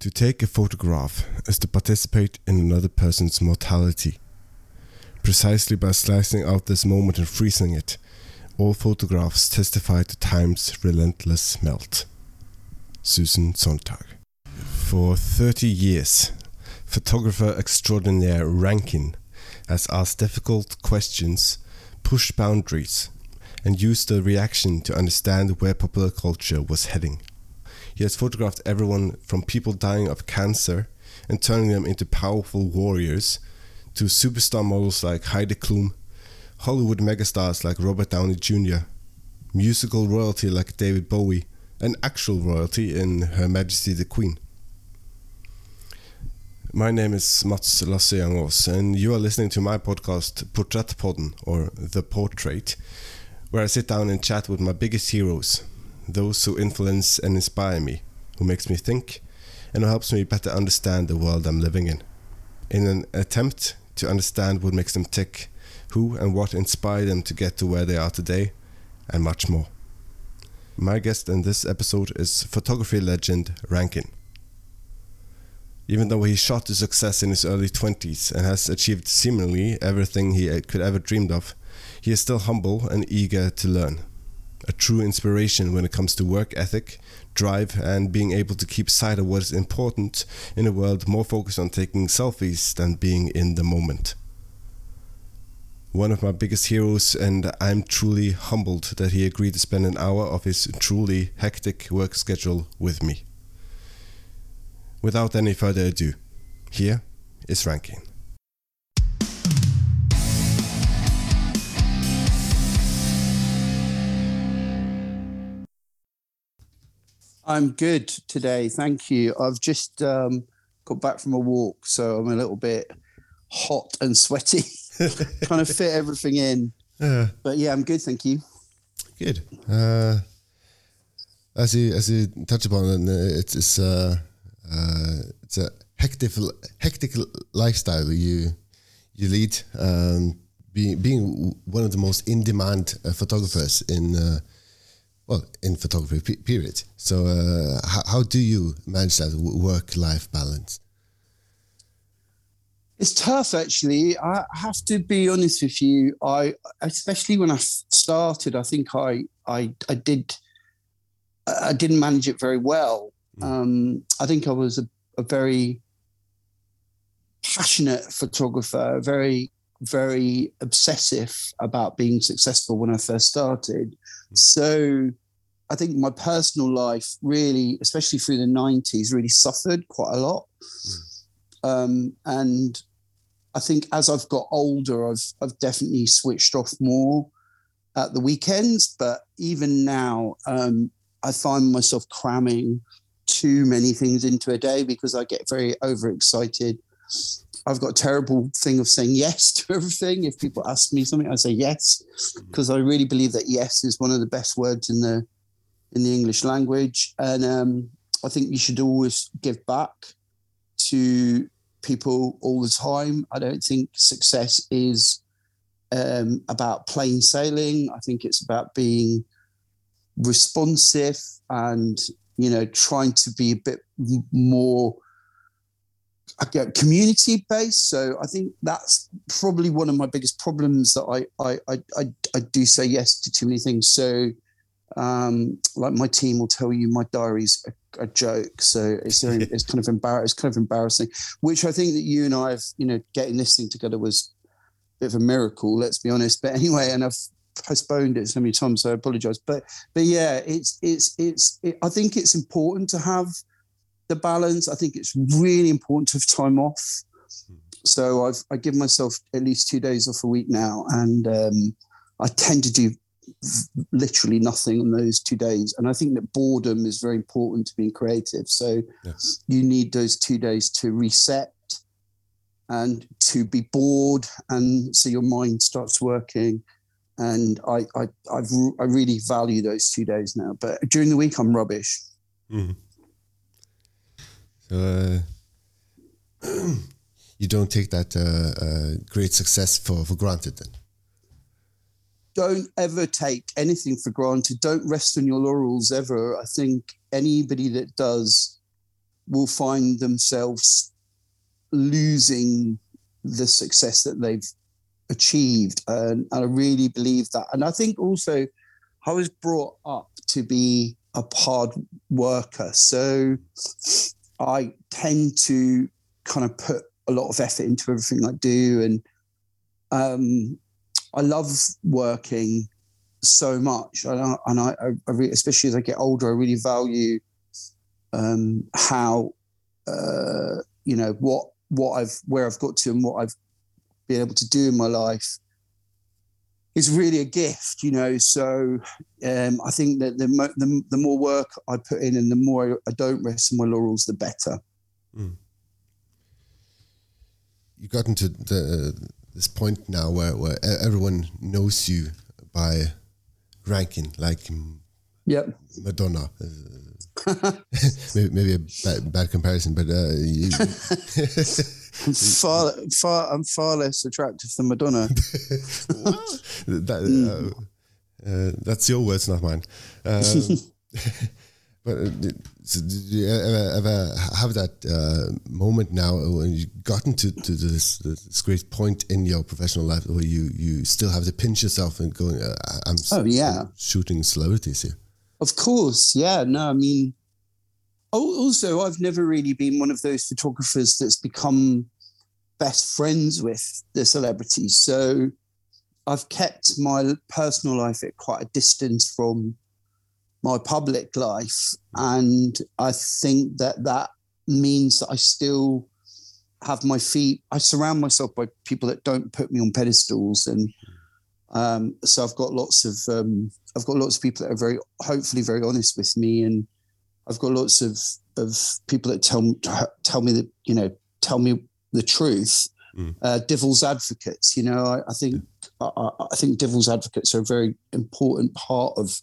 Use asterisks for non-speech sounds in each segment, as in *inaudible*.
To take a photograph is to participate in another person's mortality. Precisely by slicing out this moment and freezing it, all photographs testify to time's relentless melt. Susan Sontag. For 30 years, photographer extraordinaire Rankin has asked difficult questions, pushed boundaries, and used the reaction to understand where popular culture was heading. He has photographed everyone from people dying of cancer and turning them into powerful warriors to superstar models like Heidi Klum, Hollywood megastars like Robert Downey Jr., musical royalty like David Bowie, and actual royalty in Her Majesty the Queen. My name is Mats Lasse and you are listening to my podcast Porträttpodden, or The Portrait, where I sit down and chat with my biggest heroes, those who influence and inspire me, who makes me think, and who helps me better understand the world I'm living in. In an attempt to understand what makes them tick, who and what inspired them to get to where they are today, and much more. My guest in this episode is photography legend Rankin. Even though he shot to success in his early 20s and has achieved seemingly everything he could ever dreamed of, he is still humble and eager to learn a true inspiration when it comes to work ethic, drive, and being able to keep sight of what is important in a world more focused on taking selfies than being in the moment. One of my biggest heroes, and I'm truly humbled that he agreed to spend an hour of his truly hectic work schedule with me. Without any further ado, here is Rankin. I'm good today, thank you. I've just um, got back from a walk, so I'm a little bit hot and sweaty, *laughs* trying to fit everything in. Uh, but yeah, I'm good, thank you. Good. Uh, as you as you touch upon it, it's it's, uh, uh, it's a hectic hectic lifestyle you you lead. Um, being being one of the most in demand uh, photographers in uh, well in photography period. So uh, how, how do you manage that work life balance? It's tough actually. I have to be honest with you. I especially when i started i think i i, I did i didn't manage it very well. Mm. um, i think i was a, a very passionate photographer very very obsessive about being successful when I first started. Mm. So I think my personal life really, especially through the 90s, really suffered quite a lot. Mm. Um, and I think as I've got older, I've, I've definitely switched off more at the weekends. But even now, um, I find myself cramming too many things into a day because I get very overexcited. I've got a terrible thing of saying yes *laughs* to everything. If people ask me something, I say yes because mm. I really believe that yes is one of the best words in the in the English language. And um, I think you should always give back to people all the time. I don't think success is um, about plain sailing. I think it's about being responsive and you know trying to be a bit more community based. So I think that's probably one of my biggest problems that I I I, I, I do say yes to too many things. So um, like my team will tell you my diary's a, a joke so it's very, *laughs* it's kind of embarrassing it's kind of embarrassing which i think that you and i have you know getting this thing together was a bit of a miracle let's be honest but anyway and i've postponed it so many times so i apologize but but yeah it's it's it's it, i think it's important to have the balance i think it's really important to have time off so i've i give myself at least two days off a week now and um, i tend to do literally nothing on those two days. And I think that boredom is very important to being creative. So yes. you need those two days to reset and to be bored, and so your mind starts working. And I, I, I've, I really value those two days now. But during the week, I'm rubbish. Mm-hmm. Uh, *clears throat* you don't take that uh, uh, great success for, for granted, then don't ever take anything for granted. Don't rest on your laurels ever. I think anybody that does will find themselves losing the success that they've achieved. And, and I really believe that. And I think also I was brought up to be a hard worker. So I tend to kind of put a lot of effort into everything I do. And um, I love working so much. And I, and I, I especially as I get older, I really value um, how, uh, you know, what, what I've, where I've got to and what I've been able to do in my life is really a gift, you know. So um, I think that the, the, the more work I put in and the more I don't rest on my laurels, the better. Mm. You got into the this point now where, where everyone knows you by Rankin, like yep. Madonna. *laughs* *laughs* maybe, maybe, a bad, bad comparison, but uh, you, far, far, I'm far less attractive than Madonna. *laughs* that, uh, uh, that's your words, not mine. Um, but uh, so did you ever, ever have that uh, moment now when you've gotten to, to this, this great point in your professional life where you, you still have to pinch yourself and going, uh, I'm oh, yeah. shooting celebrities here? Of course, yeah. No, I mean, also, I've never really been one of those photographers that's become best friends with the celebrities. So I've kept my personal life at quite a distance from my public life. And I think that that means that I still have my feet, I surround myself by people that don't put me on pedestals. And um, so I've got lots of, um, I've got lots of people that are very, hopefully very honest with me. And I've got lots of of people that tell tell me that you know tell me the truth. Mm. Uh, devil's advocates, you know, I, I think I, I, think devil's advocates are a very important part of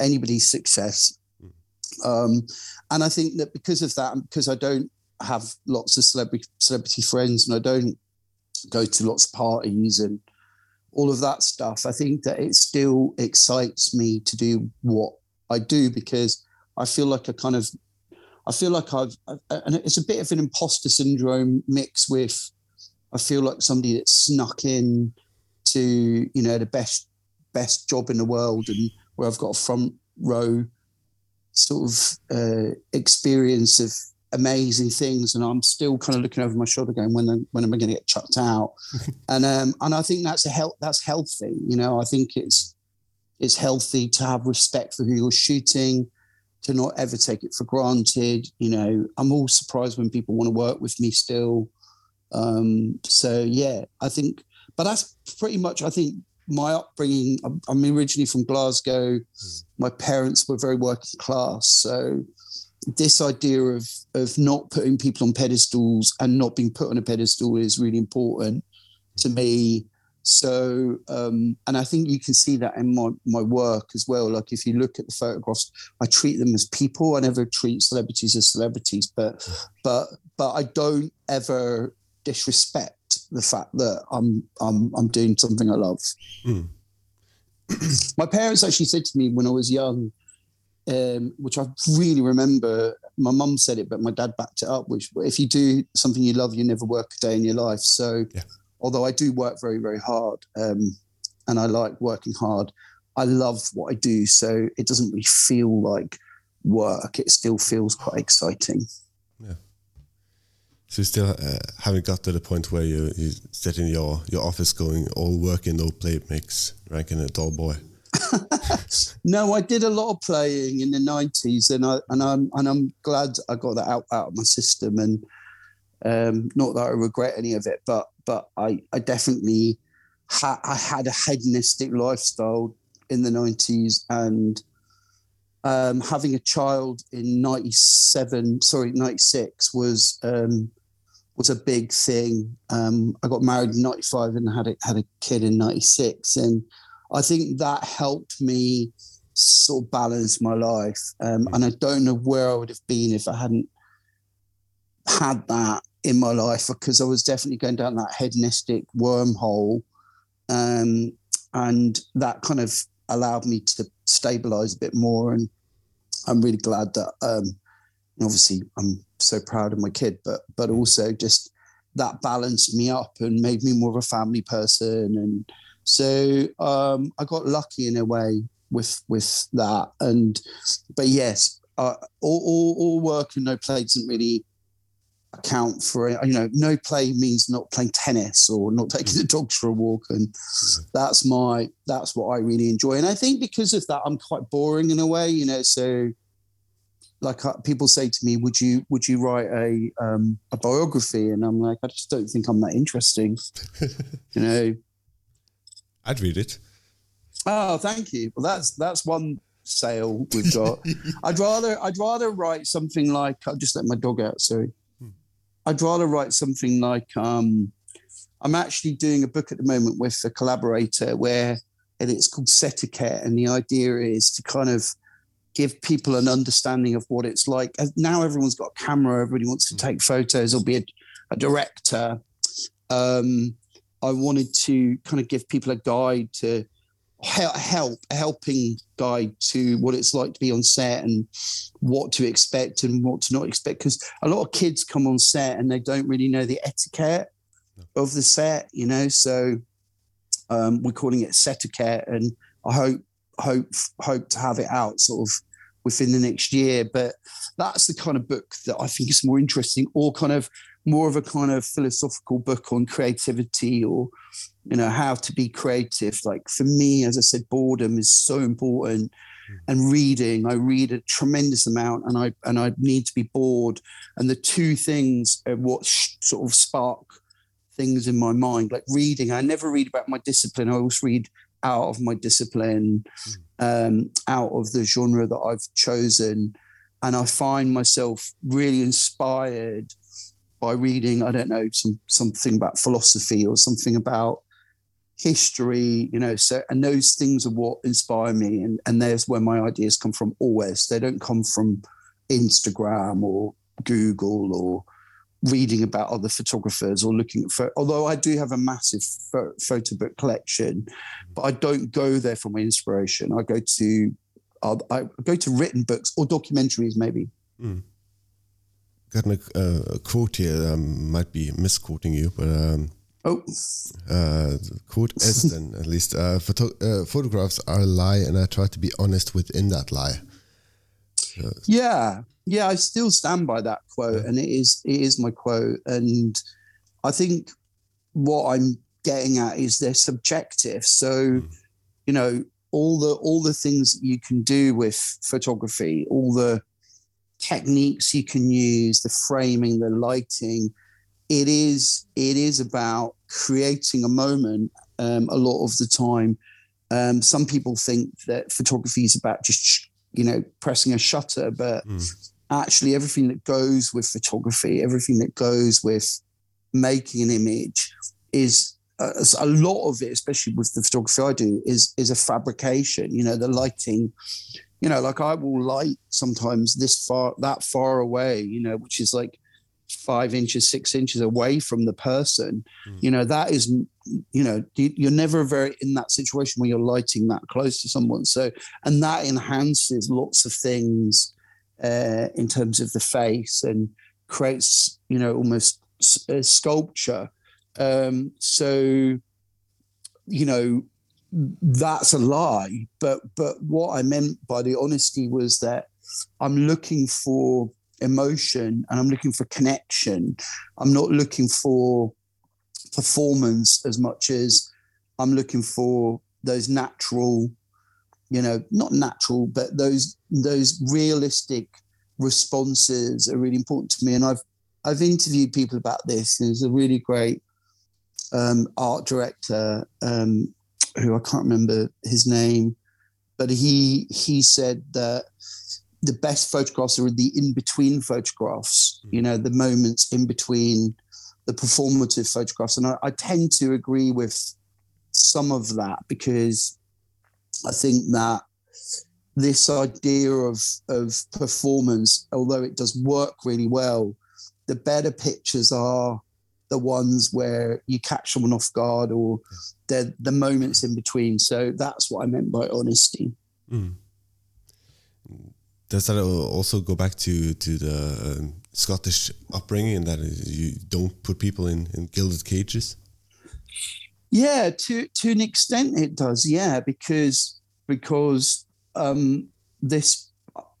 anybody's success. Mm. Um, and I think that because of that, and because I don't have lots of celebrity celebrity friends, and I don't go to lots of parties and all of that stuff, I think that it still excites me to do what I do because I feel like I kind of, I feel like I've, and it's a bit of an imposter syndrome mix with, I feel like somebody that snuck in to, you know, the best, best job in the world and where I've got a front row sort of uh, experience of amazing things, and I'm still kind of looking over my shoulder, going, "When when am I going to get chucked out?" *laughs* and um, and I think that's a health that's healthy. You know, I think it's it's healthy to have respect for who you're shooting, to not ever take it for granted. You know, I'm all surprised when people want to work with me still. Um, so yeah, I think, but that's pretty much, I think my upbringing, I'm, I'm originally from Glasgow. Mm. My parents were very working class. So this idea of, of not putting people on pedestals and not being put on a pedestal is really important to me. So, um, and I think you can see that in my, my work as well. Like if you look at the photographs, I treat them as people. I never treat celebrities as celebrities, but but but I don't ever disrespect the fact that I'm I'm I'm doing something I love. Mm. *clears throat* my parents actually said to me when I was young, um, which I really remember. My mum said it, but my dad backed it up. Which, if you do something you love, you never work a day in your life. So. Yeah although I do work very, very hard um, and I like working hard, I love what I do. So it doesn't really feel like work. It still feels quite exciting. Yeah. So you still uh, haven't got to the point where you, you sit in your, your office going, all work and no play makes Rankin a dull boy. No, I did a lot of playing in the nineties, and I and I'm and I'm glad I got that out out of my system. And um, not that I regret any of it, but but I I definitely ha- I had a hedonistic lifestyle in the nineties and um, having a child in ninety seven, sorry ninety six was um, was a big thing. Um, I got married in ninety five and had a, had a kid in ninety six, and I think that helped me sort of balance my life. Um, and I don't know where I would have been if I hadn't had that in my life because I was definitely going down that hedonistic wormhole. Um, and that kind of allowed me to stabilize a bit more. And I'm really glad that um, obviously I'm so proud of my kid, but but also just that balanced me up and made me more of a family person. And so um, I got lucky in a way with with that. And but yes, uh, all, all, all work and no play doesn't really account for it. You know, no play means not playing tennis or not taking the dogs for a walk, and that's my that's what I really enjoy. And I think because of that, I'm quite boring in a way. You know, so like uh, people say to me, "Would you would you write a um, a biography?" And I'm like, I just don't think I'm that interesting. *laughs* you know, I'd read it. Oh, thank you. Well, that's that's one sale we've got. *laughs* I'd rather I'd rather write something like I'll just let my dog out. Sorry. Hmm. I'd rather write something like um, I'm actually doing a book at the moment with a collaborator where and it's called Setiquette, and the idea is to kind of give people an understanding of what it's like. Now everyone's got a camera, everybody wants to hmm. take photos or be a, a director. Um, I wanted to kind of give people a guide to help, a helping guide to what it's like to be on set and what to expect and what to not expect. Because a lot of kids come on set and they don't really know the etiquette of the set, you know. So um, we're calling it Setiquette, and I hope hope hope to have it out sort of within the next year. But that's the kind of book that I think is more interesting, or kind of more of a kind of philosophical book on creativity or you know how to be creative. Like for me as i said boredom is so important mm. and reading. I read a tremendous amount and i and i need to be bored. And the two things are what sh- sort of spark things in my mind. Like reading i never read about my discipline. I always read out of my discipline mm. um, out of the genre that i've chosen. And i find myself really inspired by reading, I don't know, some something about philosophy or something about history, you know. So and those things are what inspire me, and and there's where my ideas come from. Always, they don't come from Instagram or Google or reading about other photographers or looking for although i do have a massive photo book collection but i don't go there for my inspiration i go to uh, i go to written books or documentaries maybe mm got a, a quote here. Um, might be misquoting you, but um, oh, uh, quote is *laughs* then at least uh, photo uh, photographs are a lie, and I try to be honest within that lie. yeah, yeah, I still stand by that quote, yeah. and it is it is my quote, and I think what I'm getting at is they're subjective. So, mm. you know, all the all the things you can do with photography, all the techniques you can use, the framing, the lighting. It is it is about creating a moment. Um, a lot of the time, um, some people think that photography is about just you know pressing a shutter, but mm. actually everything that goes with photography, everything that goes with making an image, is uh, a lot of it, especially with the photography I do, is is a fabrication. You know, the lighting, you know, like I will light sometimes this far, that far away, you know, which is like five inches, six inches away from the person. Mm. You know, that is, you know, you're never very in that situation where you're lighting that close to someone. So, and that enhances lots of things uh, in terms of the face and creates, you know, almost a sculpture. Um, so, you know, that's a lie. But but what I meant by the honesty was that I'm looking for emotion and I'm looking for connection. I'm not looking for performance as much as I'm looking for those natural, you know, not natural, but those those realistic responses are really important to me. And I've I've interviewed people about this. There's a really great um, art director um, who I can't remember his name, but he he said that the best photographs are the in between photographs. Mm. You know, the moments in between the performative photographs, and I, I tend to agree with some of that because I think that this idea of of performance, although it does work really well, the better pictures are the ones where you catch someone off guard or the the moments in between. So that's what I meant by honesty. Mm. Does that also go back to to the um, Scottish upbringing that you don't put people in, in gilded cages? Yeah, to to an extent it does. Yeah, because because um, this,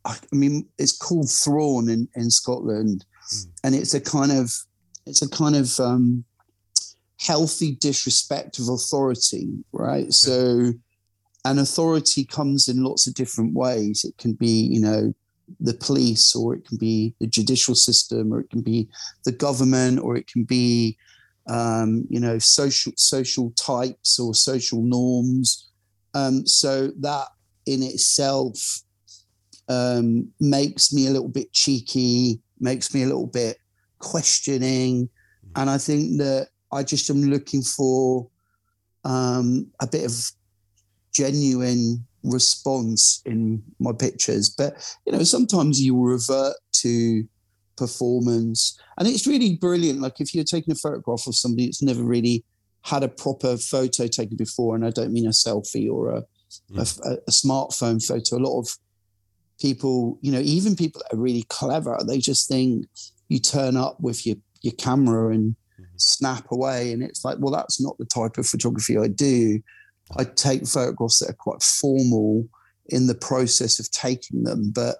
I mean, it's called Thrawn in in Scotland, mm. and it's a kind of it's a kind of um, healthy disrespect of authority, right? So, an authority comes in lots of different ways. It can be, you know, the police, or it can be the judicial system, or it can be the government, or it can be, um, you know, social social types or social norms. Um, so that in itself um, makes me a little bit cheeky, makes me a little bit questioning, and I think that I just am looking for um, a bit of genuine response in my pictures. But you know, sometimes you revert to performance, and it's really brilliant. Like if you're taking a photograph of somebody that's never really had a proper photo taken before, and I don't mean a selfie or a, mm. a, a smartphone photo. A lot of people, you know, even people that are really clever, they just think you turn up with your your camera and mm-hmm. snap away. And it's like, well, that's not the type of photography I do. I take photographs that are quite formal in the process of taking them. But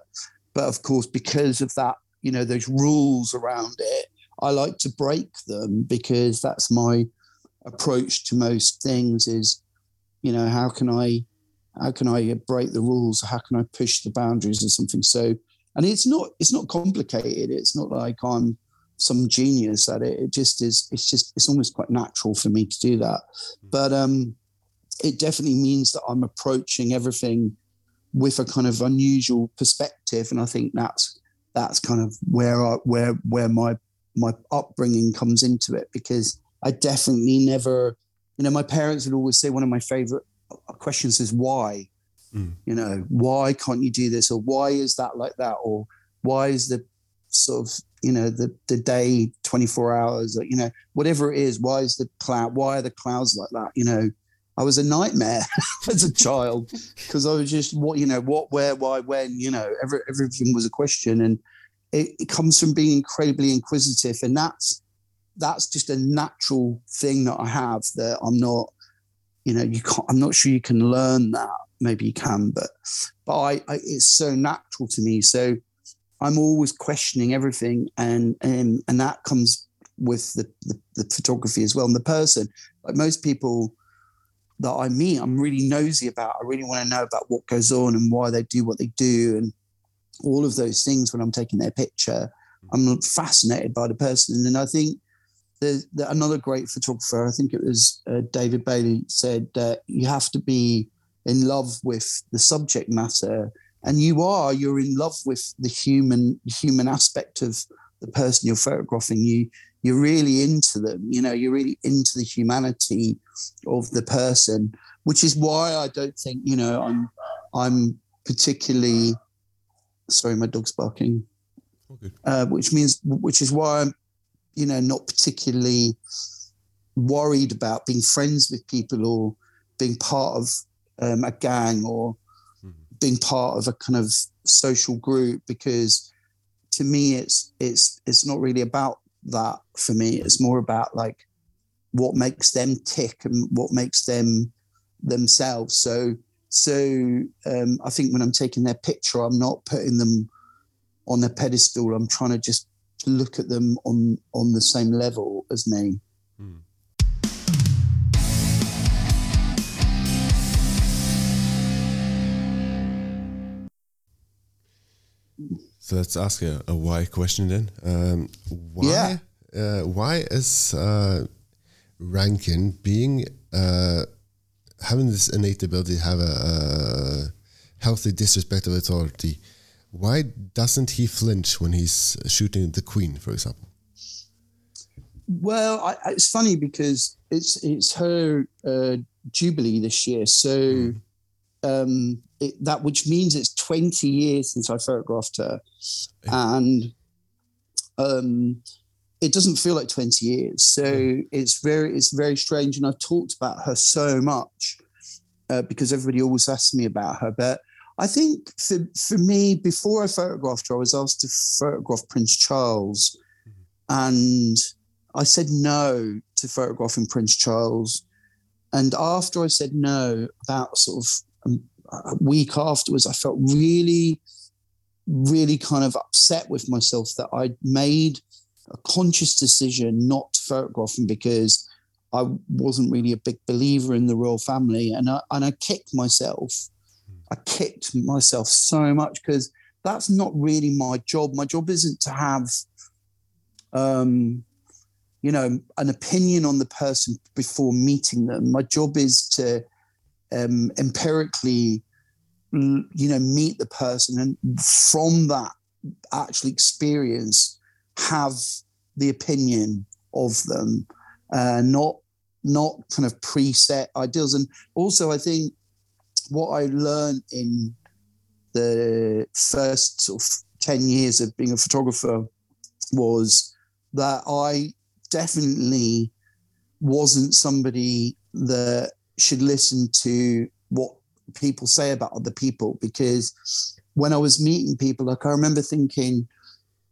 but of course, because of that, you know, those rules around it, I like to break them because that's my approach to most things is, you know, how can I how can I break the rules? How can I push the boundaries or something? So and it's not it's not complicated. It's not like I'm some genius at it. It just is. It's just. It's almost quite natural for me to do that. But um, it definitely means that I'm approaching everything with a kind of unusual perspective, and I think that's that's kind of where I where where my my upbringing comes into it because I definitely never, you know, my parents would always say one of my favorite questions is why, mm. you know, why can't you do this? Or why is that like that? Or why is the sort of you know the the day 24 hours you know whatever it is why is the cloud why are the clouds like that? You know i was a nightmare *laughs* as a child because i was just what you know what where why when you know every, everything was a question. And it, it comes from being incredibly inquisitive. And that's that's just a natural thing that i have that i'm not you know you can't i'm not sure you can learn that maybe you can but but I, I it's so natural to me so I'm always questioning everything, and and and that comes with the, the, the photography as well and the person. Like most people that I meet, I'm really nosy about. I really want to know about what goes on and why they do what they do, and all of those things when I'm taking their picture. I'm fascinated by the person, and I think the, the, another great photographer, I think it was uh, David Bailey, said that you have to be in love with the subject matter. And you are you're in love with the human human aspect of the person you're photographing. You you're really into them you know you're really into the humanity of the person which is why i don't think you know i'm i'm particularly sorry my dog's barking. Okay. uh, which means which is why i'm you know not particularly worried about being friends with people or being part of um, a gang or being part of a kind of social group because to me it's it's it's not really about that for me. It's more about like what makes them tick and what makes them themselves. So so um, i think when i'm taking their picture i'm not putting them on a pedestal. I'm trying to just look at them on on the same level as me. Mm. So let's ask a, a why question then. Um, why? Yeah. Uh, why is uh, Rankin being uh, having this innate ability to have a, a, healthy disrespect of authority? Why doesn't he flinch when he's shooting the Queen, for example? Well, I, it's funny because it's it's her uh, jubilee this year, so. Mm. Um, it, that which means it's 20 years since I photographed her, and um, it doesn't feel like 20 years. So it's very it's very strange, and I've talked about her so much uh, because everybody always asks me about her, but I think for, for me, before I photographed her, I was asked to photograph Prince Charles. And I said no to photographing Prince Charles. And after I said no, about sort of a week afterwards, I felt really, really kind of upset with myself that I'd made a conscious decision not to photograph him because I wasn't really a big believer in the royal family. And I, and I kicked myself I kicked myself so much because that's not really my job. My job isn't to have, um, you know, an opinion on the person before meeting them. My job is to um, empirically, you know, meet the person and from that actual experience have the opinion of them, uh, not not kind of preset ideals. And also, I think what I learned in the first sort of 10 years of being a photographer was that I definitely wasn't somebody that should listen to what people say about other people because when I was meeting people, like I remember thinking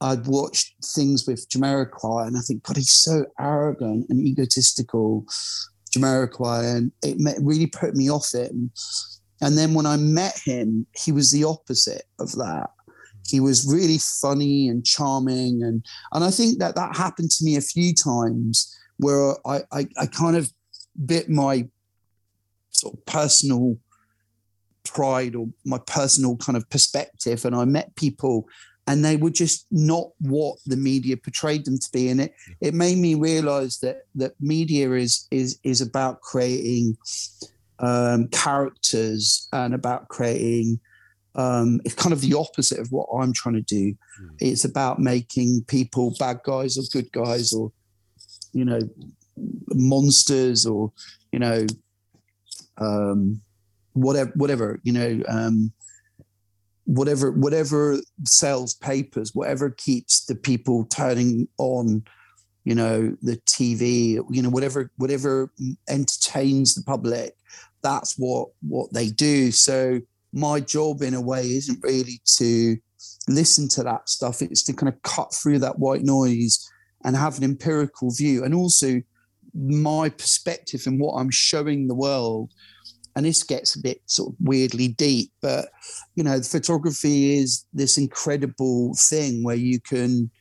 I'd watched things with Jamiroquai and I think, God, he's so arrogant and egotistical, Jamiroquai, and it really put me off him. And then when I met him, he was the opposite of that. He was really funny and charming. And, and I think that that happened to me a few times where I, I, I kind of bit my sort of personal pride or my personal kind of perspective. And I met people and they were just not what the media portrayed them to be. And it, it made me realize that, that media is, is, is about creating um, characters and about creating. Um, it's kind of the opposite of what I'm trying to do. Mm. It's about making people bad guys or good guys or, you know, monsters or, you know, um, whatever, whatever, you know, um, whatever, whatever sells papers, whatever keeps the people turning on, you know, the TV, you know, whatever, whatever entertains the public that's what what they do. So my job in a way isn't really to listen to that stuff. It's to kind of cut through that white noise and have an empirical view. And also my perspective and what I'm showing the world. And this gets a bit sort of weirdly deep, but you know, photography is this incredible thing where you can,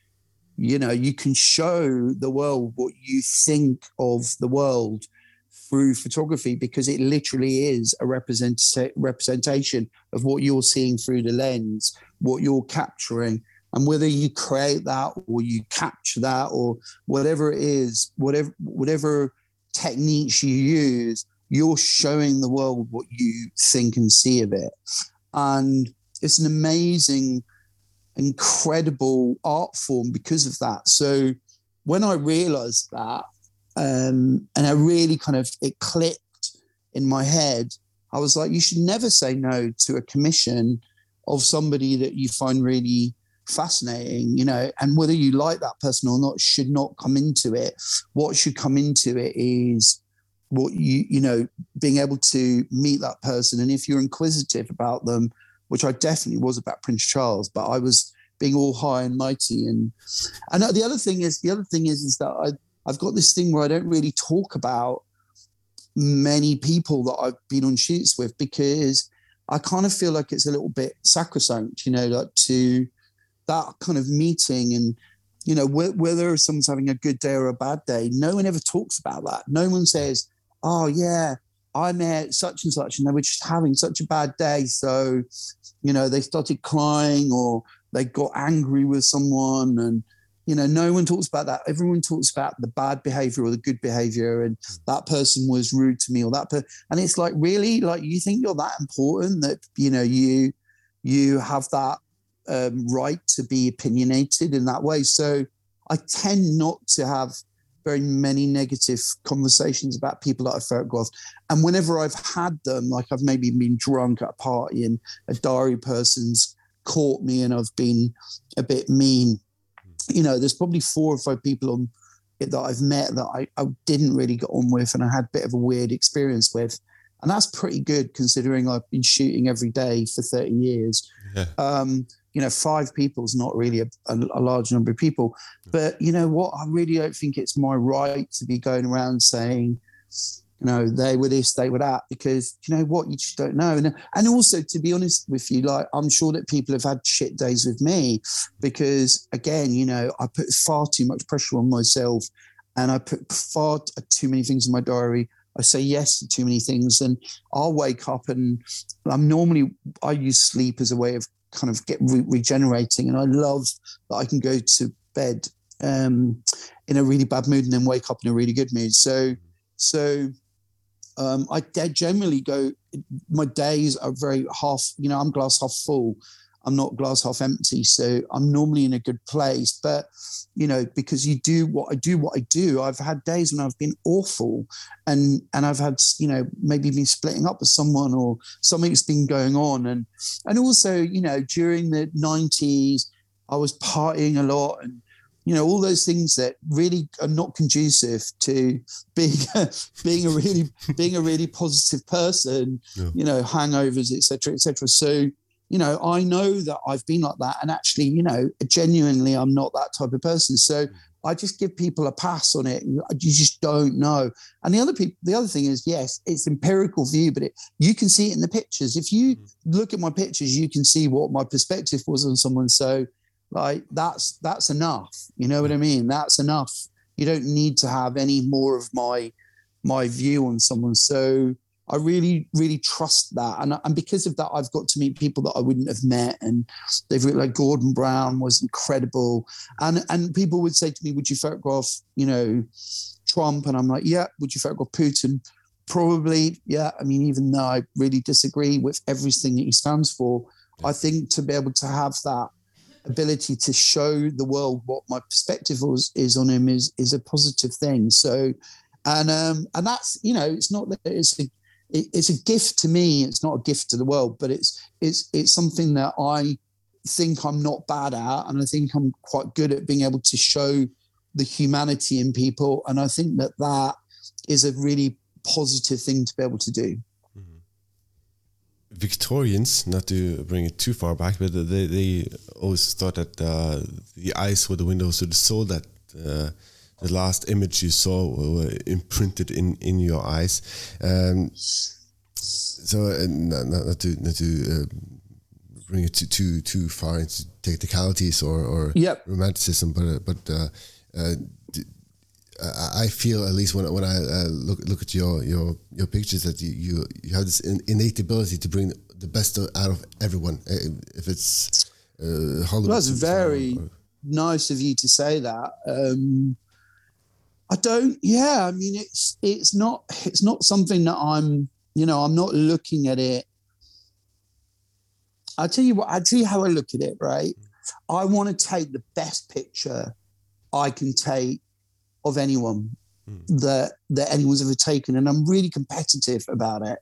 you know, you can show the world what you think of the world through photography because it literally is a represent- representation of what you're seeing through the lens, what you're capturing. And whether you create that or you capture that or whatever it is, whatever whatever techniques you use, you're showing the world what you think and see of it. And it's an amazing, incredible art form because of that. So when I realized that, um, and I really kind of it clicked in my head. I was like, you should never say no to a commission of somebody that you find really fascinating, you know, and whether you like that person or not should not come into it. What should come into it is what you, you know, being able to meet that person. And if you're inquisitive about them, which I definitely was about Prince Charles, but I was being all high and mighty. And and the other thing is, the other thing is, is that I I've got this thing where I don't really talk about many people that I've been on shoots with because I kind of feel like it's a little bit sacrosanct, you know, like to that kind of meeting and you know whether someone's having a good day or a bad day no one ever talks about that. No one says oh yeah i met such and such and they were just having such a bad day. So you know they started crying or they got angry with someone and you know no one talks about that. Everyone talks about the bad behavior or the good behavior and hmm. that person was rude to me or that per- and it's like really like you think you're that important that you know you you have that um, right to be opinionated in that way so i tend not to have very many negative conversations about people that I've photographed. And whenever I've had them, like I've maybe been drunk at a party and a diary person's caught me and I've been a bit mean you know, there's probably four or five people on that I've met that I, I didn't really get on with and I had a bit of a weird experience with. and that's pretty good considering I've been shooting every day for 30 years. Yeah. Um, you know, five people is not really a, a, a, large number of people. But you know what? I really don't think it's my right to be going around saying, you know, they were this, they were that, because you know what? You just don't know. And, and also, to be honest with you, like I'm sure that people have had shit days with me because, again, you know, I put far too much pressure on myself and I put far too many things in my diary I say yes to too many things, and I'll wake up and I'm normally I use sleep as a way of kind of get re- regenerating, and I love that I can go to bed um, in a really bad mood and then wake up in a really good mood. So, so um, I generally go. My days are very half. You know, I'm glass half full. I'm not glass half empty. So I'm normally in a good place. But, you know, because you do what I do, what I do, I've had days when I've been awful and and I've had, you know, maybe been splitting up with someone or something's been going on. And and also, you know, during the 90s, I was partying a lot and you know all those things that really are not conducive to being *laughs* being a really being a really positive person yeah. you know hangovers etc etc so you know, I know that I've been like that. And actually, you know, genuinely, I'm not that type of person. So mm. I just give people a pass on it. You just don't know. And the other people, the other thing is, yes, it's empirical view, but it, you can see it in the pictures. If you mm. look at my pictures, you can see what my perspective was on someone. So, like, that's that's enough. You know what I mean? That's enough. You don't need to have any more of my my view on someone. So, I really, really trust that. And, and because of that, I've got to meet people that I wouldn't have met. And they've like Gordon Brown was incredible. And and people would say to me, Would you photograph, you know, Trump? And I'm like, Yeah, would you photograph Putin? Probably, yeah. I mean, even though I really disagree with everything that he stands for, I think to be able to have that ability to show the world what my perspective was, is on him is is a positive thing. So and um and that's you know it's not that it's a it, it's a gift to me. It's not a gift to the world, but it's it's it's something that I think I'm not bad at, and I think I'm quite good at being able to show the humanity in people, and I think that that is a really positive thing to be able to do. Mm-hmm. Victorians, not to bring it too far back, but they, they always thought that uh, the eyes were the windows to the soul. That uh, the last image you saw were imprinted in in your eyes. Um, so uh, not, not, to not to uh, bring it too too too far into technicalities or or yep. romanticism, but uh, but uh, uh I feel at least when when I uh, look look at your your your pictures that you you, you have this innate ability to bring the best out of everyone. If it's Hollywood, well, that's very or, nice of you to say that. Um, I don't. Yeah, I mean, it's it's not it's not something that I'm. You know, I'm not looking at it. I tell you what. I tell you how I look at it. Right. I want to take the best picture I can take of anyone mm. that that anyone's ever taken, and I'm really competitive about it.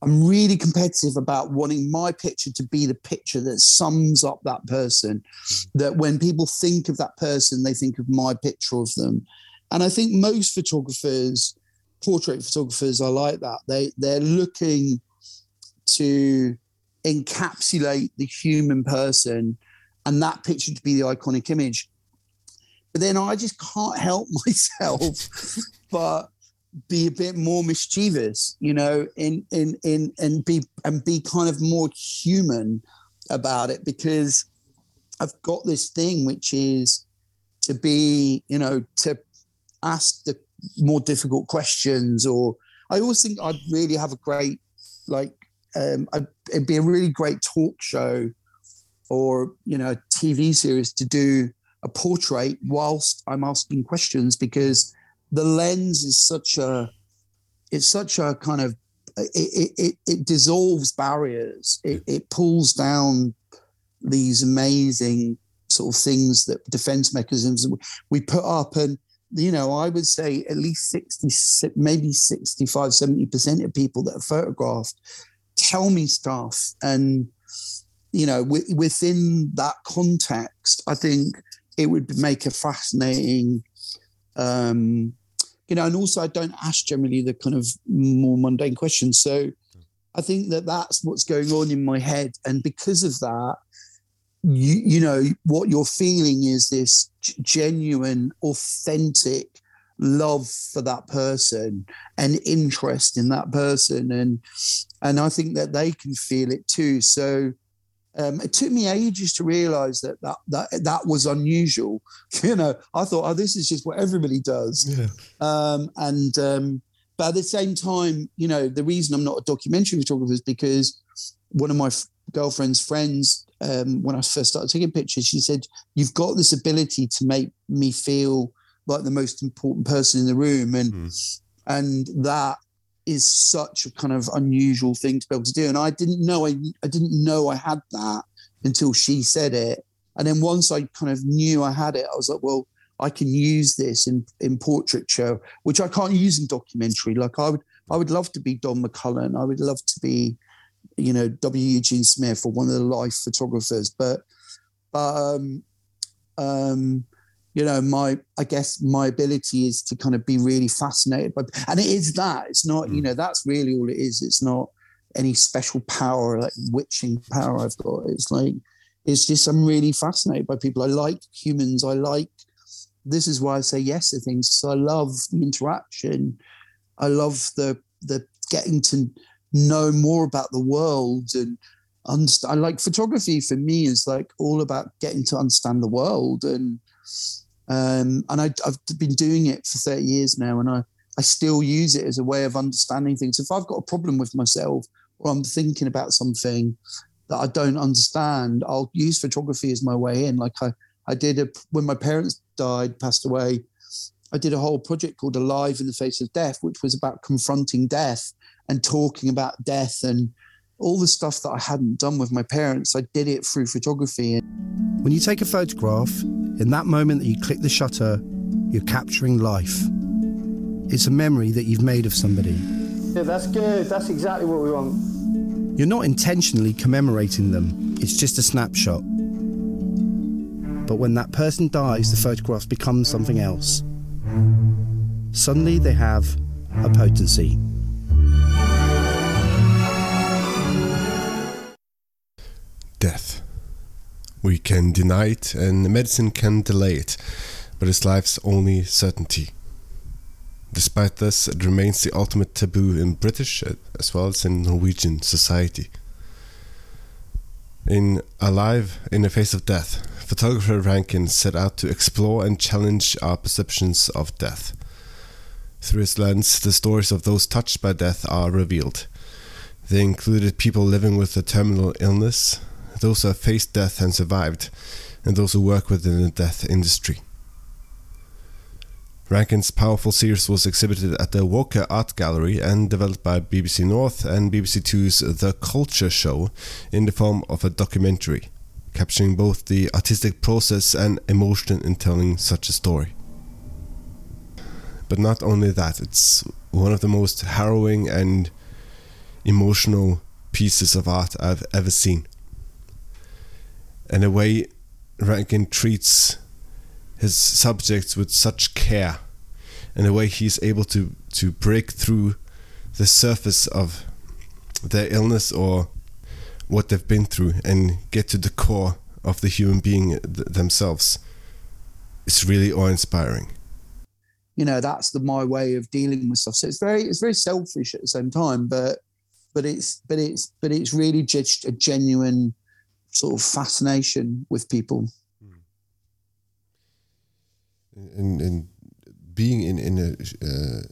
I'm really competitive about wanting my picture to be the picture that sums up that person. Mm. That when people think of that person, they think of my picture of them. And I think most photographers, portrait photographers, are like that. They they're looking to encapsulate the human person and that picture to be the iconic image. But then I just can't help *laughs* myself but be a bit more mischievous, you know, in in in and be and be kind of more human about it because I've got this thing which is to be, you know, to ask the more difficult questions or I always think I'd really have a great like um, I'd, it'd be a really great talk show or you know a TV series to do a portrait whilst I'm asking questions because the lens is such a it's such a kind of it it, it dissolves barriers. It, it pulls down these amazing sort of things that defense mechanisms we put up and you know, I would say at least 60, maybe 65, 70% of people that are photographed tell me stuff. And, you know, w- within that context, I think it would make a fascinating, um, you know, and also I don't ask generally the kind of more mundane questions. So I think that that's what's going on in my head, and because of that, you you know what you're feeling is this genuine, authentic love for that person and interest in that person. And and i think that they can feel it too. So um, it took me ages to realize that that that that was unusual. *laughs* You know i thought oh this is just what everybody does. Yeah. um, and um, but at the same time you know the reason i'm not a documentary photographer is because one of my f- girlfriend's friends um, when i first started taking pictures she said you've got this ability to make me feel like the most important person in the room. And mm. and that is such a kind of unusual thing to be able to do. And i didn't know i, I didn't know i had that until she said it. And then once i kind of knew i had it i was like well i can use this in in portraiture which i can't use in documentary. Like i would i would love to be don McCullin. I would love to be you know w eugene smith or one of the life photographers. But but um um you know my i guess my ability is to kind of be really fascinated by and it is that it's not you mm. know that's really all it is. It's not any special power like witching power i've got. It's like it's just i'm really fascinated by people. I like humans. I like this is why i say yes to things so i love the interaction. I love the the getting to know more about the world and understand like photography for me is like all about getting to understand the world and um, and I, have been doing it for 30 years now, and I, I still use it as a way of understanding things. If I've got a problem with myself or I'm thinking about something that I don't understand, I'll use photography as my way in. Like I, I did a, when my parents died, passed away, I did a whole project called Alive in the Face of Death, which was about confronting death and talking about death and all the stuff that I hadn't done with my parents. I did it through photography. When you take a photograph, in that moment that you click the shutter, you're capturing life. It's a memory that you've made of somebody. Yeah, that's good. That's exactly what we want. You're not intentionally commemorating them, it's just a snapshot. But when that person dies, the photographs become something else. Suddenly, they have a potency. Death. We can deny it, and medicine can delay it, but it's life's only certainty. Despite this, it remains the ultimate taboo in British uh, as well as in Norwegian society. In Alive in the Face of Death, photographer Rankin set out to explore and challenge our perceptions of death. Through his lens, the stories of those touched by death are revealed. They included people living with a terminal illness, those who have faced death and survived, and those who work within the death industry. Rankin's powerful series was exhibited at the Walker Art Gallery and developed by BBC North and BBC Two's The Culture Show in the form of a documentary, capturing both the artistic process and emotion in telling such a story. But not only that, it's one of the most harrowing and emotional pieces of art I've ever seen and the way Rankin treats his subjects with such care, and the way he's able to to break through the surface of their illness or what they've been through and get to the core of the human being th themselves. It's really awe-inspiring. You know, that's the my way of dealing with stuff. So it's very it's very selfish at the same time, but but it's but it's but it's really just a genuine sort of fascination with people. And, and being in in a uh,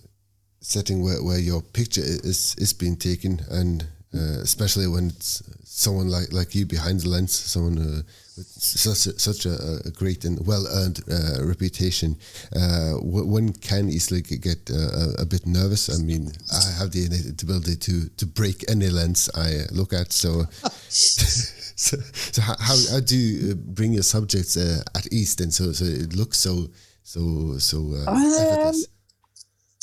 setting where, where your picture is is being taken, and uh, especially when it's someone like like you behind the lens, someone uh, with such a, such a, a great and well earned uh, reputation, uh, one can easily get uh, a bit nervous. I mean, I have the ability to to break any lens I look at, so. *laughs* *laughs* so, so how, how do you uh, bring your subjects uh, at ease then? So so it looks so so so uh, um,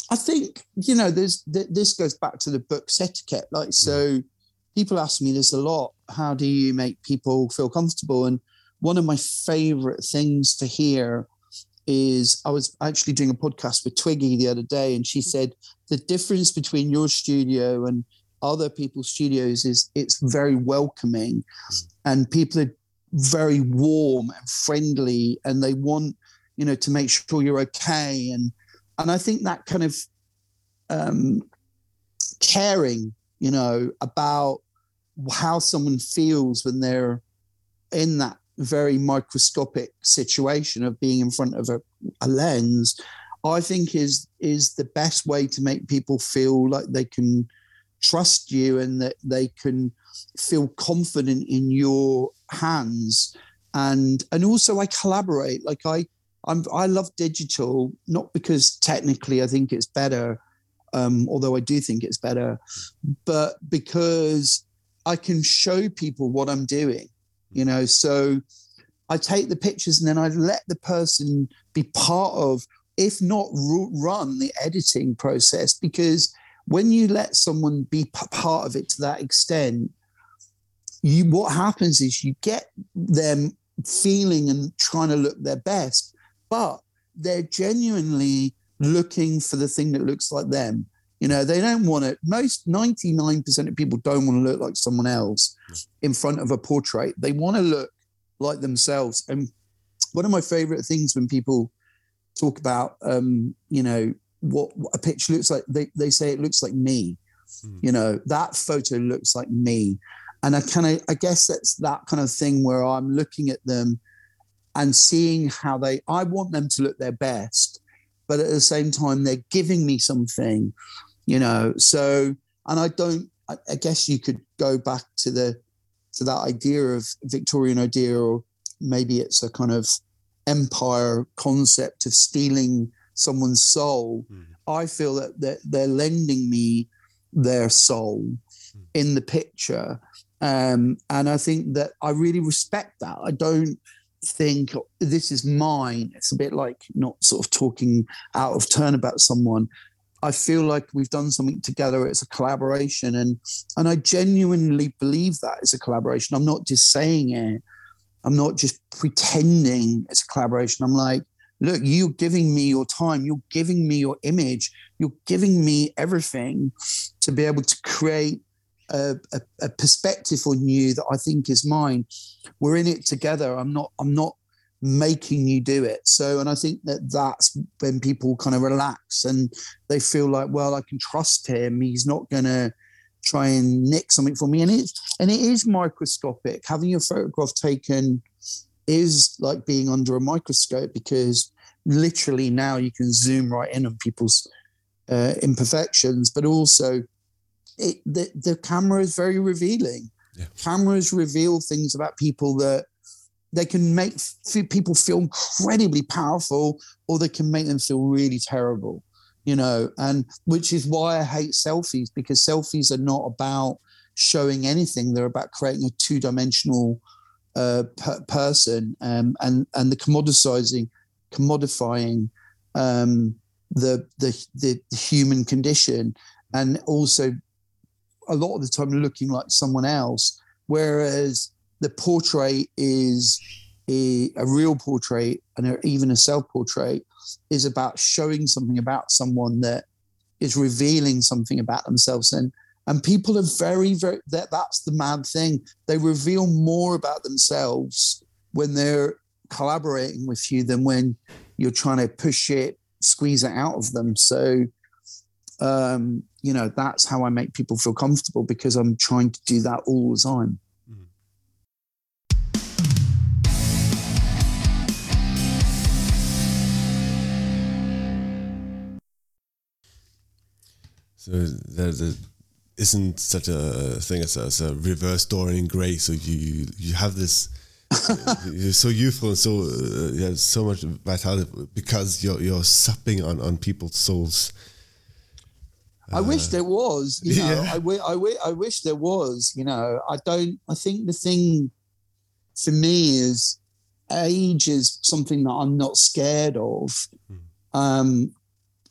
I think you know there's th- this goes back to the book's etiquette like so mm. people ask me this a lot how do you make people feel comfortable? And one of my favorite things to hear is I was actually doing a podcast with Twiggy the other day, and she said the difference between your studio and other people's studios is it's very welcoming, and people are very warm and friendly, and they want you know to make sure you're okay, and and I think that kind of um, caring, you know, about how someone feels when they're in that very microscopic situation of being in front of a, a lens i think is is the best way to make people feel like they can trust you and that they can feel confident in your hands. And and also i collaborate. Like i i'm i love digital not because technically i think it's better um although i do think it's better but because i can show people what i'm doing you know? So i take the pictures and then i let the person be part of if not ru- run the editing process because when you let someone be p- part of it to that extent you what happens is you get them feeling and trying to look their best but they're genuinely looking for the thing that looks like them. You know they don't want to most 99% of people don't want to look like someone else in front of a portrait. They want to look like themselves. And one of my favorite things when people talk about um you know what, a picture looks like they, they say it looks like me. Mm. you know that photo looks like me. And i kind of i guess that's that kind of thing where i'm looking at them and seeing how they i want them to look their best but at the same time they're giving me something you know? So and i don't I, I guess you could go back to the to that idea of victorian idea or maybe it's a kind of empire concept of stealing someone's soul Mm. i feel that that they're lending me their soul in the picture. Um and i think that i really respect that. I don't think this is mine. It's a bit like not sort of talking out of turn about someone. I feel like we've done something together. It's a collaboration. And and i genuinely believe that it's a collaboration. I'm not just saying it. I'm not just pretending it's a collaboration. I'm like look you're giving me your time you're giving me your image you're giving me everything to be able to create a, a, a perspective on you that I think is mine. We're in it together. I'm not. I'm not making you do it. So, and I think that that's when people kind of relax and they feel like, well, I can trust him. He's not going to try and nick something from me. And it and it is microscopic. Having your photograph taken is like being under a microscope because literally now you can zoom right in on people's uh, imperfections, but also it, the, the camera is very revealing. Yeah. Cameras reveal things about people that they can make f- people feel incredibly powerful or they can make them feel really terrible, you know, and which is why I hate selfies because selfies are not about showing anything. They're about creating a two dimensional uh, per- person um, and, and the commoditizing, commodifying um, the, the, the human condition. And also a lot of the time looking like someone else, whereas the portrait is a, a real portrait and even a self portrait is about showing something about someone that is revealing something about themselves. And and people are very very that that's the mad thing. They reveal more about themselves when they're collaborating with you than when you're trying to push it squeeze it out of them. So um, you know, that's how I make people feel comfortable because I'm trying to do that all the time. So there, there isn't such a thing as a, as a reverse Dorian Gray. So you you have this. *laughs* you're so youthful and so uh, you have so much vitality because you're you're supping on on people's souls. I wish there was, you *laughs* know, yeah. I, wi- I, wi- I wish there was, you know, I don't, I think the thing for me is age is something that I'm not scared of. Um,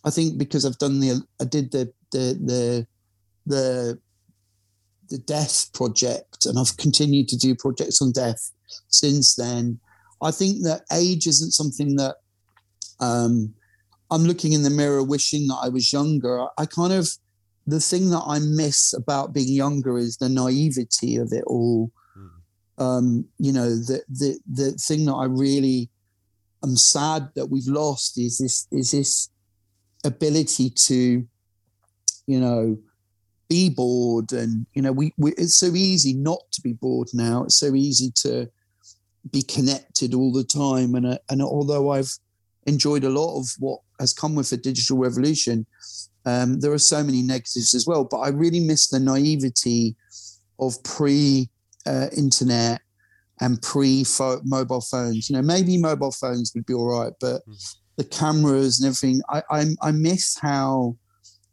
I think because I've done the, I did the, the, the, the, the death project and I've continued to do projects on death since then. I think that age isn't something that Um, I'm looking in the mirror, wishing that I was younger. I kind of the thing that I miss about being younger is the naivety of it all. Mm. Um, you know, the the the thing that I really am sad that we've lost is this is this ability to, you know, be bored and you know we, we it's so easy not to be bored now. It's so easy to be connected all the time and uh, and although I've enjoyed a lot of what has come with the digital revolution. Um, there are so many negatives as well, but I really miss the naivety of pre uh, internet and pre mobile phones. You know, maybe mobile phones would be all right, but mm. the cameras and everything, I, I, I miss how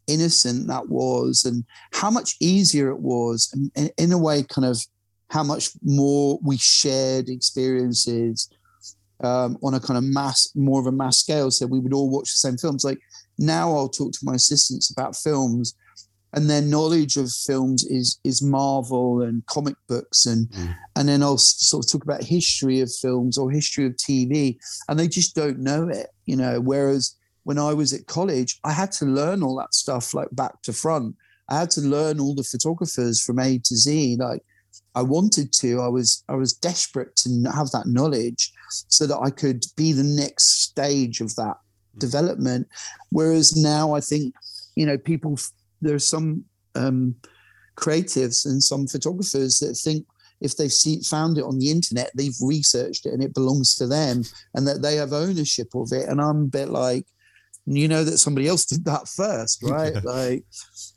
innocent that was and how much easier it was, and, and in a way, kind of how much more we shared experiences um, on a kind of mass, more of a mass scale. So we would all watch the same films. Like now, I'll talk to my assistants about films, and their knowledge of films is is Marvel and comic books, and mm. and then I'll sort of talk about history of films or history of TV, and they just don't know it, you know. Whereas when I was at college, I had to learn all that stuff like back to front. I had to learn all the photographers from A to Z, like I wanted to. I was I was desperate to have that knowledge so that I could be the next stage of that mm. development. Whereas now, I think you know people. There are some um, creatives and some photographers that think if they've see, found it on the internet, they've researched it and it belongs to them, and that they have ownership of it. And I'm a bit like, you know that somebody else did that first, right? like,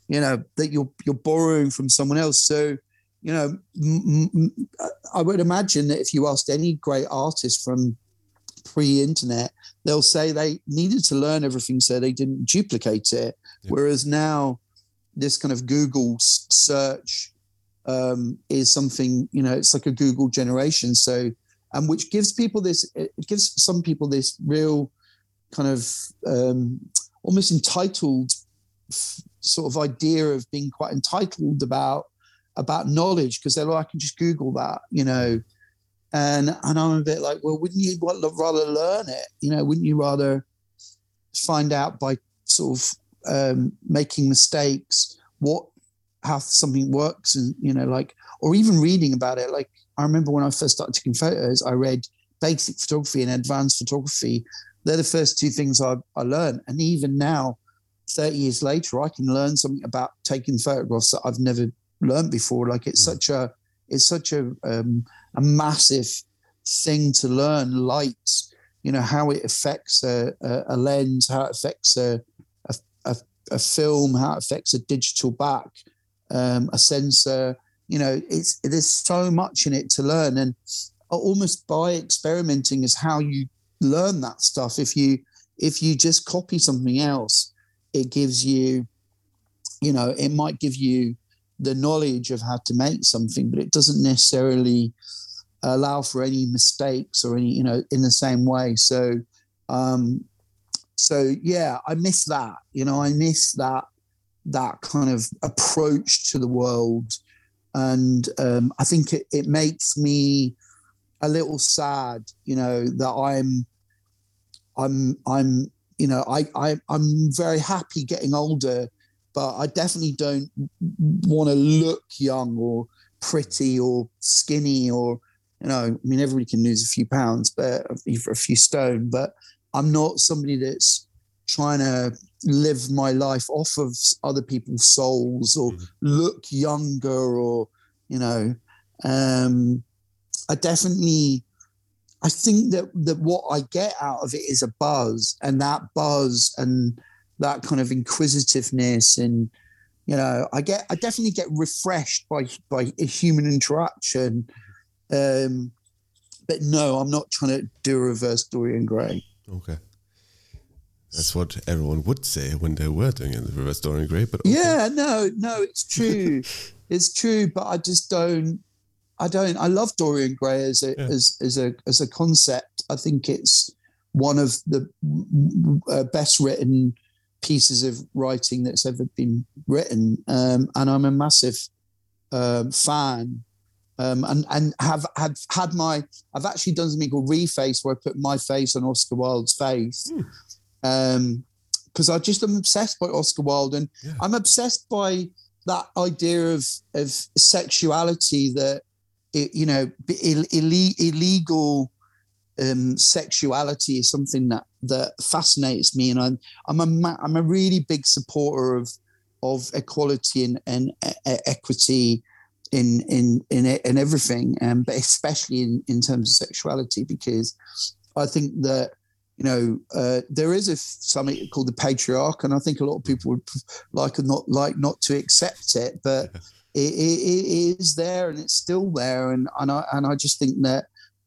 you know that you're you're borrowing from someone else. So you know, m- m- I would imagine that if you asked any great artist from pre-internet, they'll say they needed to learn everything so they didn't duplicate it. Yeah. Whereas now, this kind of Google search um, is something you know, it's like a Google generation. So, and which gives people this, it gives some people this real kind of um, almost entitled sort of idea of being quite entitled about about knowledge because they're like, I can just Google that, you know. And and I'm a bit like, well, wouldn't you rather learn it? You know, wouldn't you rather find out by sort of um, making mistakes what how something works and you know like or even reading about it like i remember when i first started taking photos i read basic photography and advanced photography they're the first two things i, I learned and even now 30 years later i can learn something about taking photographs that i've never learned before. Like it's mm. such a it's such a um, a massive thing to learn. Light, you know, how it affects a, a, a lens, how it affects a, a, a film, how it affects a digital back, um, a sensor. You know, it's there's so much in it to learn, and almost by experimenting is how you learn that stuff. If you if you just copy something else, it gives you, you know, it might give you the knowledge of how to make something, but it doesn't necessarily allow for any mistakes or any, you know, in the same way. So, um, so yeah, I miss that. You know, I miss that that kind of approach to the world, and um, I think it, it makes me a little sad. You know that I'm, I'm, I'm, you know, I, I I'm very happy getting older but I definitely don't want to look young or pretty or skinny or you know. I mean, everybody can lose a few pounds, but a few stone. But I'm not somebody that's trying to live my life off of other people's souls or mm-hmm. look younger or you know. Um, I definitely I think that that what I get out of it is a buzz, and that buzz and that kind of inquisitiveness and you know i get i definitely get refreshed by by human interaction. Um but no i'm not trying to do a reverse dorian gray. Okay. That's what everyone would say when they were doing it, the reverse dorian gray but okay. yeah no no it's true. *laughs* It's true but i just don't i don't i love dorian gray as a yeah. as, as a as a concept i think it's one of the uh, best written pieces of writing that's ever been written. Um, and I'm a massive um, fan um, and and have had had my I've actually done something called reface where I put my face on Oscar Wilde's face. Um, because I just am obsessed by Oscar Wilde, and Yeah. I'm obsessed by that idea of of sexuality that you know Ill, illegal um, sexuality is something that that fascinates me, and I'm I'm a I'm a really big supporter of of equality and, and e- equity in in in in everything, um, but especially in in terms of sexuality, because I think that you know uh, there is a something called the patriarch, and I think a lot of people would like not like not to accept it, but it, it, it is there and it's still there, and and I and I just think that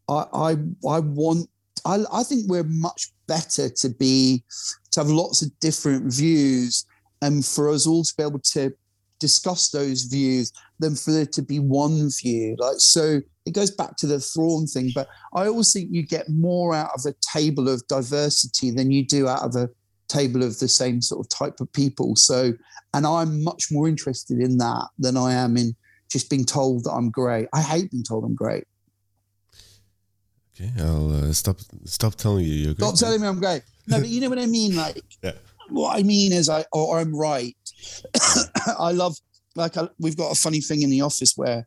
I I, I want. I, I think we're much better to be to have lots of different views and for us all to be able to discuss those views than for there to be one view. Like so it goes back to the Thrawn thing, but I always think you get more out of a table of diversity than you do out of a table of the same sort of type of people. So and I'm much more interested in that than I am in just being told that I'm great. I hate being told I'm great. Okay, I'll uh, stop stop telling you you're Stop great. telling me I'm great. No, but you know what I mean? Like *laughs* Yeah. what I mean is I or I'm right. *coughs* I love like I, we've got a funny thing in the office where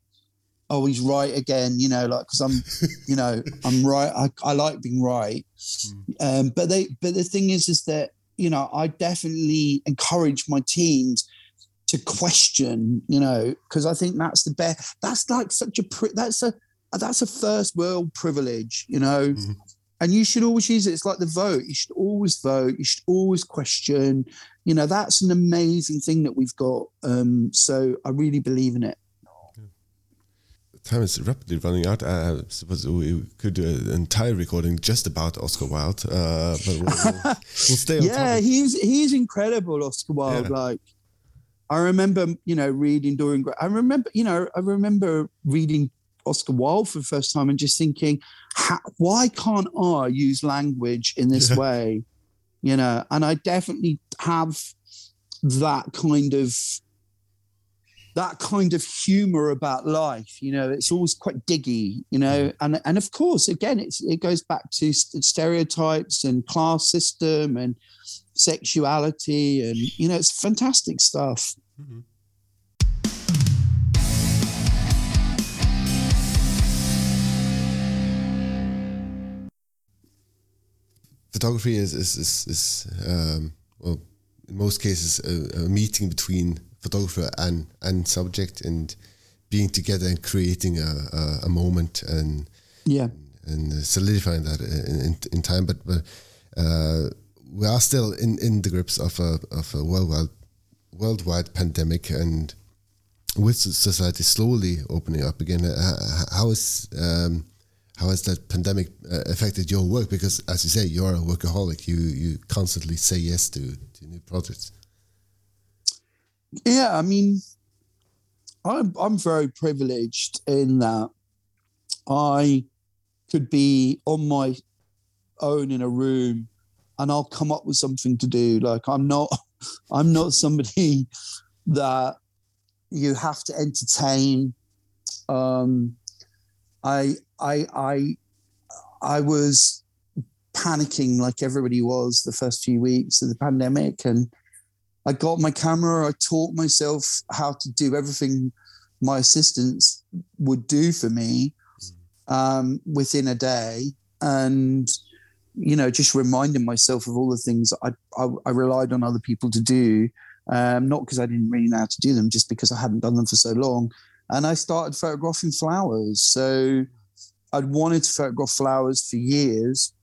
oh he's right again you know like because i'm you know i'm right I, I like being right *laughs* um but they but the thing is is that you know i definitely encourage my teams to question you know because i think that's the best that's like such a that's a that's a first world privilege you know Mhm. and you should always use it it's like the vote you should always vote you should always question you know that's an amazing thing that we've got um so i really believe in it Time is rapidly running out. I suppose we could do an entire recording just about Oscar Wilde, uh, but we'll, we'll, we'll stay on *laughs* yeah topic. he's he's incredible oscar wilde Yeah. like i remember you know reading dorian gray i remember you know i remember reading oscar wilde for the first time and just thinking how, why can't i use language in this Yeah. *laughs* way you know and i definitely have that kind of that kind of humor about life you know it's always quite diggy you know and and of course again it's it goes back to st- stereotypes and class system and sexuality and you know it's fantastic stuff Mhm. Photography is is is, is um, well, in most cases, a, a meeting between photographer and and subject, and being together and creating a, a, a moment and yeah and solidifying that in, in, in time. But, but uh, we are still in, in the grips of a of a worldwide worldwide pandemic, and with society slowly opening up again, uh, how is um, how has that pandemic uh, affected your work? Because, as you say, you're a workaholic. You you constantly say yes to to new projects. Yeah i mean i'm i'm very privileged in that i could be on my own in a room and i'll come up with something to do. Like i'm not *laughs* i'm not somebody *laughs* that you have to entertain. Um i i i i was panicking like everybody was the first few weeks of the pandemic and I got my camera. I taught myself how to do everything my assistants would do for me um, within a day, and you know, just reminding myself of all the things I I, I relied on other people to do, um, not because I didn't really know how to do them, just because I hadn't done them for so long. And I started photographing flowers. So I'd wanted to photograph flowers for years.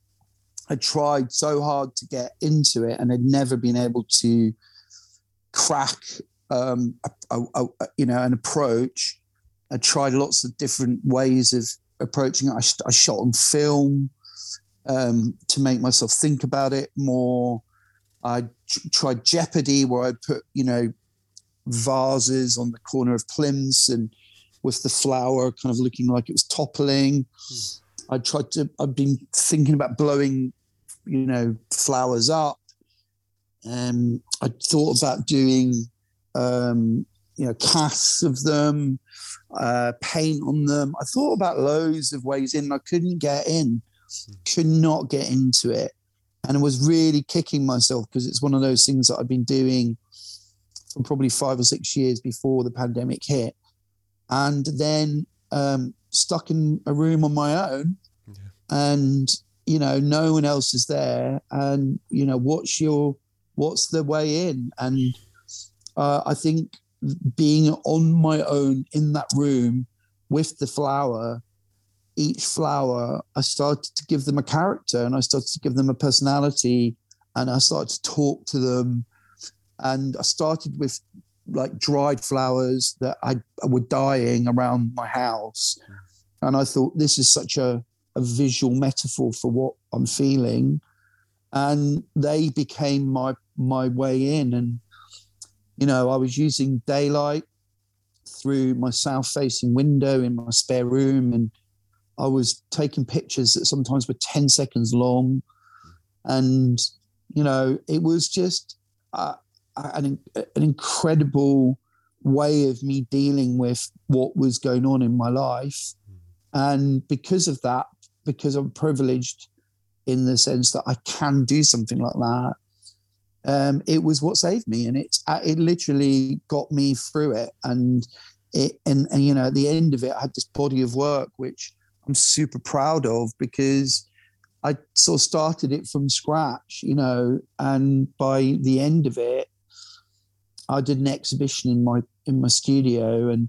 I tried so hard to get into it, and had never been able to crack um, a, a, a- you know an approach. I tried lots of different ways of approaching it. I, sh- I shot on film um, to make myself think about it more. I tr- tried Jeopardy, where I put you know vases on the corner of plinths and with the flower kind of looking like it was toppling. I tried to. I've been thinking about blowing, you know, flowers up. Um, I thought about doing um, you know, casts of them, uh, paint on them. I thought about loads of ways in. I couldn't get in, could not get into it. And I was really kicking myself because it's one of those things that I've been doing for probably five or six years before the pandemic hit. And then um, stuck in a room on my own yeah. and, you know, no one else is there. And, you know, what's your, what's the way in? And uh, I think being on my own in that room with the flower, each flower, I started to give them a character and I started to give them a personality and I started to talk to them. And I started with like dried flowers that I were dying around my house. And I thought this is such a, a visual metaphor for what I'm feeling. And they became my my way in. And you know, I was using daylight through my south facing window in my spare room and I was taking pictures that sometimes were 10 seconds long. And, you know, it was just uh, an, an incredible way of me dealing with what was going on in my life. And because of that, because I'm privileged in the sense that I can do something like that, um, it was what saved me, and it's uh, it literally got me through it. And it and, and you know at the end of it, I had this body of work which I'm super proud of because I sort of started it from scratch, you know, and by the end of it, I did an exhibition in my in my studio, and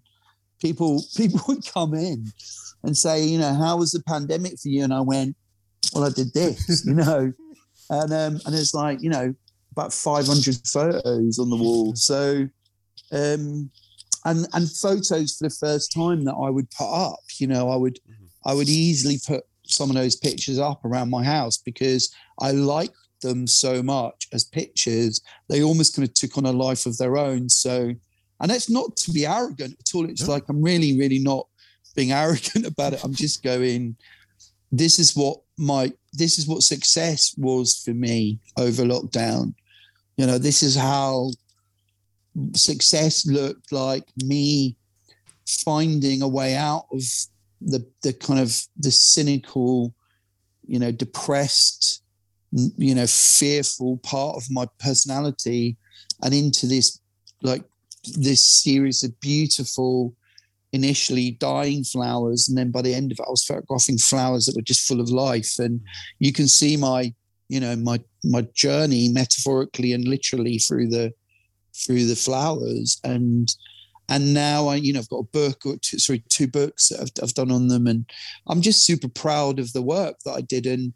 people *laughs* people would come in and say, you know, how was the pandemic for you? And I went, well, I did this, you know, *laughs* and um, and it's like, you know, about 500 photos on the wall. So, um, and and photos for the first time that I would put up. You know, I would mm-hmm. I would easily put some of those pictures up around my house because I liked them so much as pictures. They almost kind of took on a life of their own. So, and that's not to be arrogant at all. It's like I'm really, really not being *laughs* arrogant about it. I'm just going. This is what my this is what success was for me over lockdown you know, this is how success looked like me finding a way out of the the kind of the cynical, you know, depressed, you know, fearful part of my personality and into this like this series of beautiful initially dying flowers. And then by the end of it i was photographing flowers that were just full of life. And you can see my you know my my journey metaphorically and literally through the through the flowers. And and now I you know I've got a book or two, sorry two books that I've, I've done on them. And I'm just super proud of the work that I did. And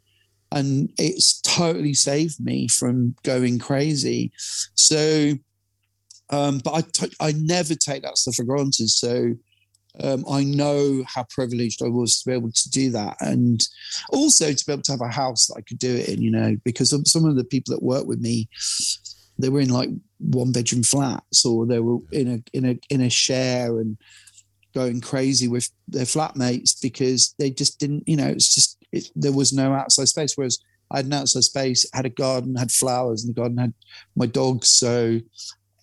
and it's totally saved me from going crazy. So um but I, t- I never take that stuff for granted. So um, I know how privileged I was to be able to do that, and also to be able to have a house that I could do it in. You know, because some of the people that work with me, they were in like one bedroom flats, or they were in a in a in a share and going crazy with their flatmates because they just didn't. You know, it's just it, there was no outside space. Whereas I had an outside space, had a garden, had flowers, and the garden had my dogs. So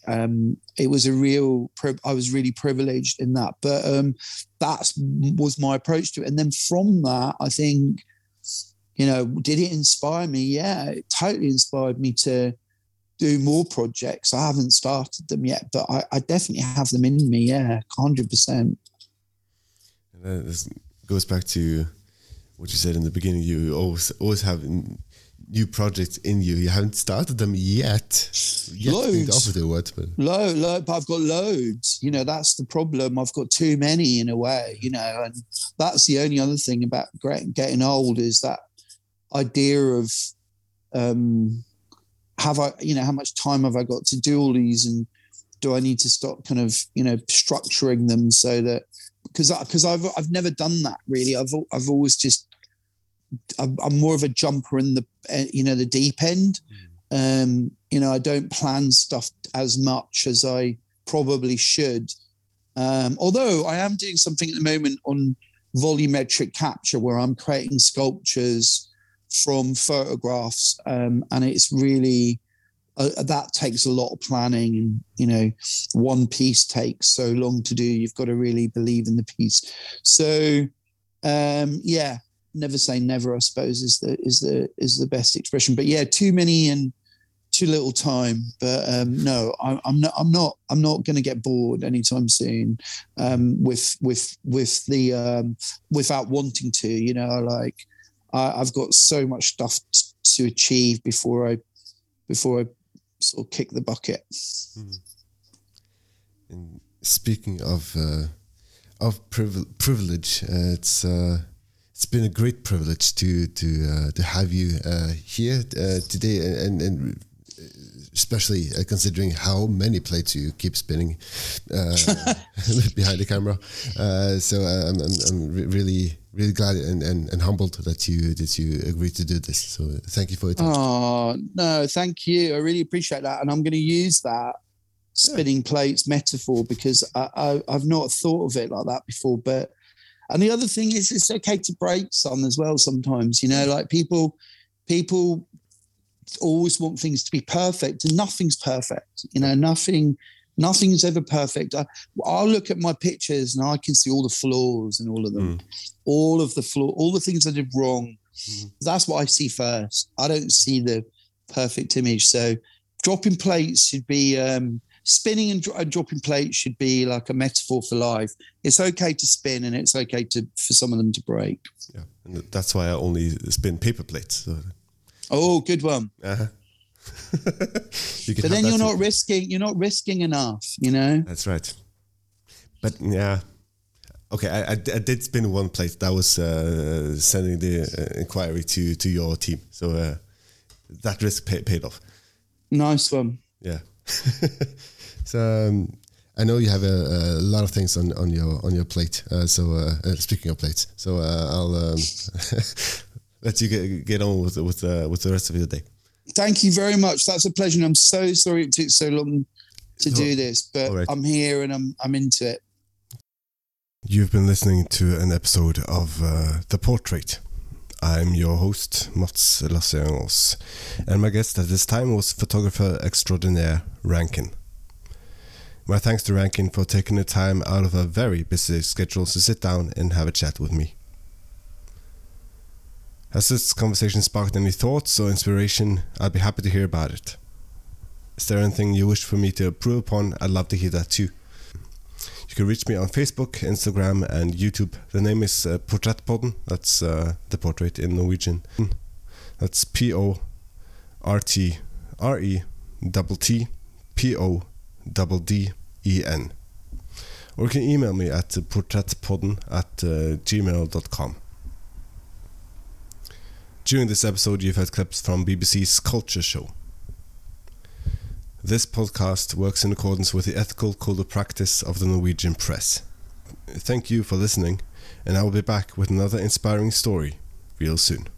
um, it was a real i was really privileged in that but um, that was my approach to it. And then from that i think you know did it inspire me? Yeah it totally inspired me to do more projects. I haven't started them yet but i, I definitely have them in me. Yeah 100% and this goes back to what you said in the beginning. You always always have new projects in you. You haven't started them yet. yet loads. The word, load, but I've got loads. You know, that's the problem. I've got too many in a way, you know, and that's the only other thing about getting old is that idea of um, have I, you know, how much time have I got to do all these and do I need to stop kind of, you know, structuring them so that because because I've I've never done that really. I've I've always just I'm more of a jumper in the eh, you know the deep end. Mm. Um, you know, I don't plan stuff as much as I probably should. Um, although I am doing something at the moment on volumetric capture where I'm creating sculptures from photographs, um, and it's really uh, that takes a lot of planning and you know one piece takes so long to do you've got to really believe in the piece so um yeah never say never i suppose is the is the is the best expression but yeah too many and too little time but um no I, i'm not i'm not i'm not going to get bored anytime soon um with with with the um without wanting to you know like I, i've got so much stuff t- to achieve before i before i sort of kick the bucket. Mm. And speaking of uh, of priv- privilege, uh, it's uh, it's been a great privilege to to uh, to have you uh, here uh, today, and, and especially considering how many plates you keep spinning *laughs* *laughs* behind the camera. so I'm, I'm, I'm really really glad and, and, and humbled that you that you agreed to do this. So thank you for it. Oh no, thank you. I really appreciate that, and I'm going to use that spinning yeah. plates metaphor because I, I I've not thought of it like that before. But and the other thing is, it's okay to break some as well. Sometimes you know, like people people always want things to be perfect, and nothing's perfect. You know, nothing Nothing's ever perfect. I, I'll look at my pictures and I can see all the flaws and all of them, mm. all of the flaw, all the things I did wrong. Mm. That's what I see first. I don't see the perfect image. So dropping plates should be um, spinning and, dro- and, dropping plates should be like a metaphor for life. It's okay to spin and it's okay to for some of them to break. Yeah, and that's why I only spin paper plates. So. Oh, good one. Uh-huh. *laughs* but then you're not risking. You're not risking enough. You know. That's right. But yeah, okay. I, I, I did spin one plate. That was uh, sending the uh, inquiry to to your team. So uh, that risk pay, paid off. Nice one. Yeah. *laughs* so um, I know you have a, a, lot of things on, on your on your plate. Uh, so uh, uh, speaking of plates, so I'll um, *laughs* let you get, get on with with with the rest of your day. Thank you very much. That's a pleasure. And I'm so sorry it took so long to do this, but right. I'm here and I'm I'm into it. You've been listening to an episode of uh, The Portrait. I'm your host, Mats Lasseangos, and my guest at this time was photographer extraordinaire Rankin. My thanks to Rankin for taking the time out of a very busy schedule to sit down and have a chat with me. Has this conversation sparked any thoughts or inspiration? I'd be happy to hear about it. Is there anything you wish for me to improve upon? I'd love to hear that too. You can reach me on Facebook, Instagram, and YouTube. The name is uh, Portrettpodden. That's uh, the portrait in Norwegian. That's P O R T R E double T P O double D E N. Or you can email me at portrettpodden at uh, gmail.com. During this episode, you've had clips from BBC's Culture Show. This podcast works in accordance with the ethical code of practice of the Norwegian press. Thank you for listening, and I will be back with another inspiring story real soon.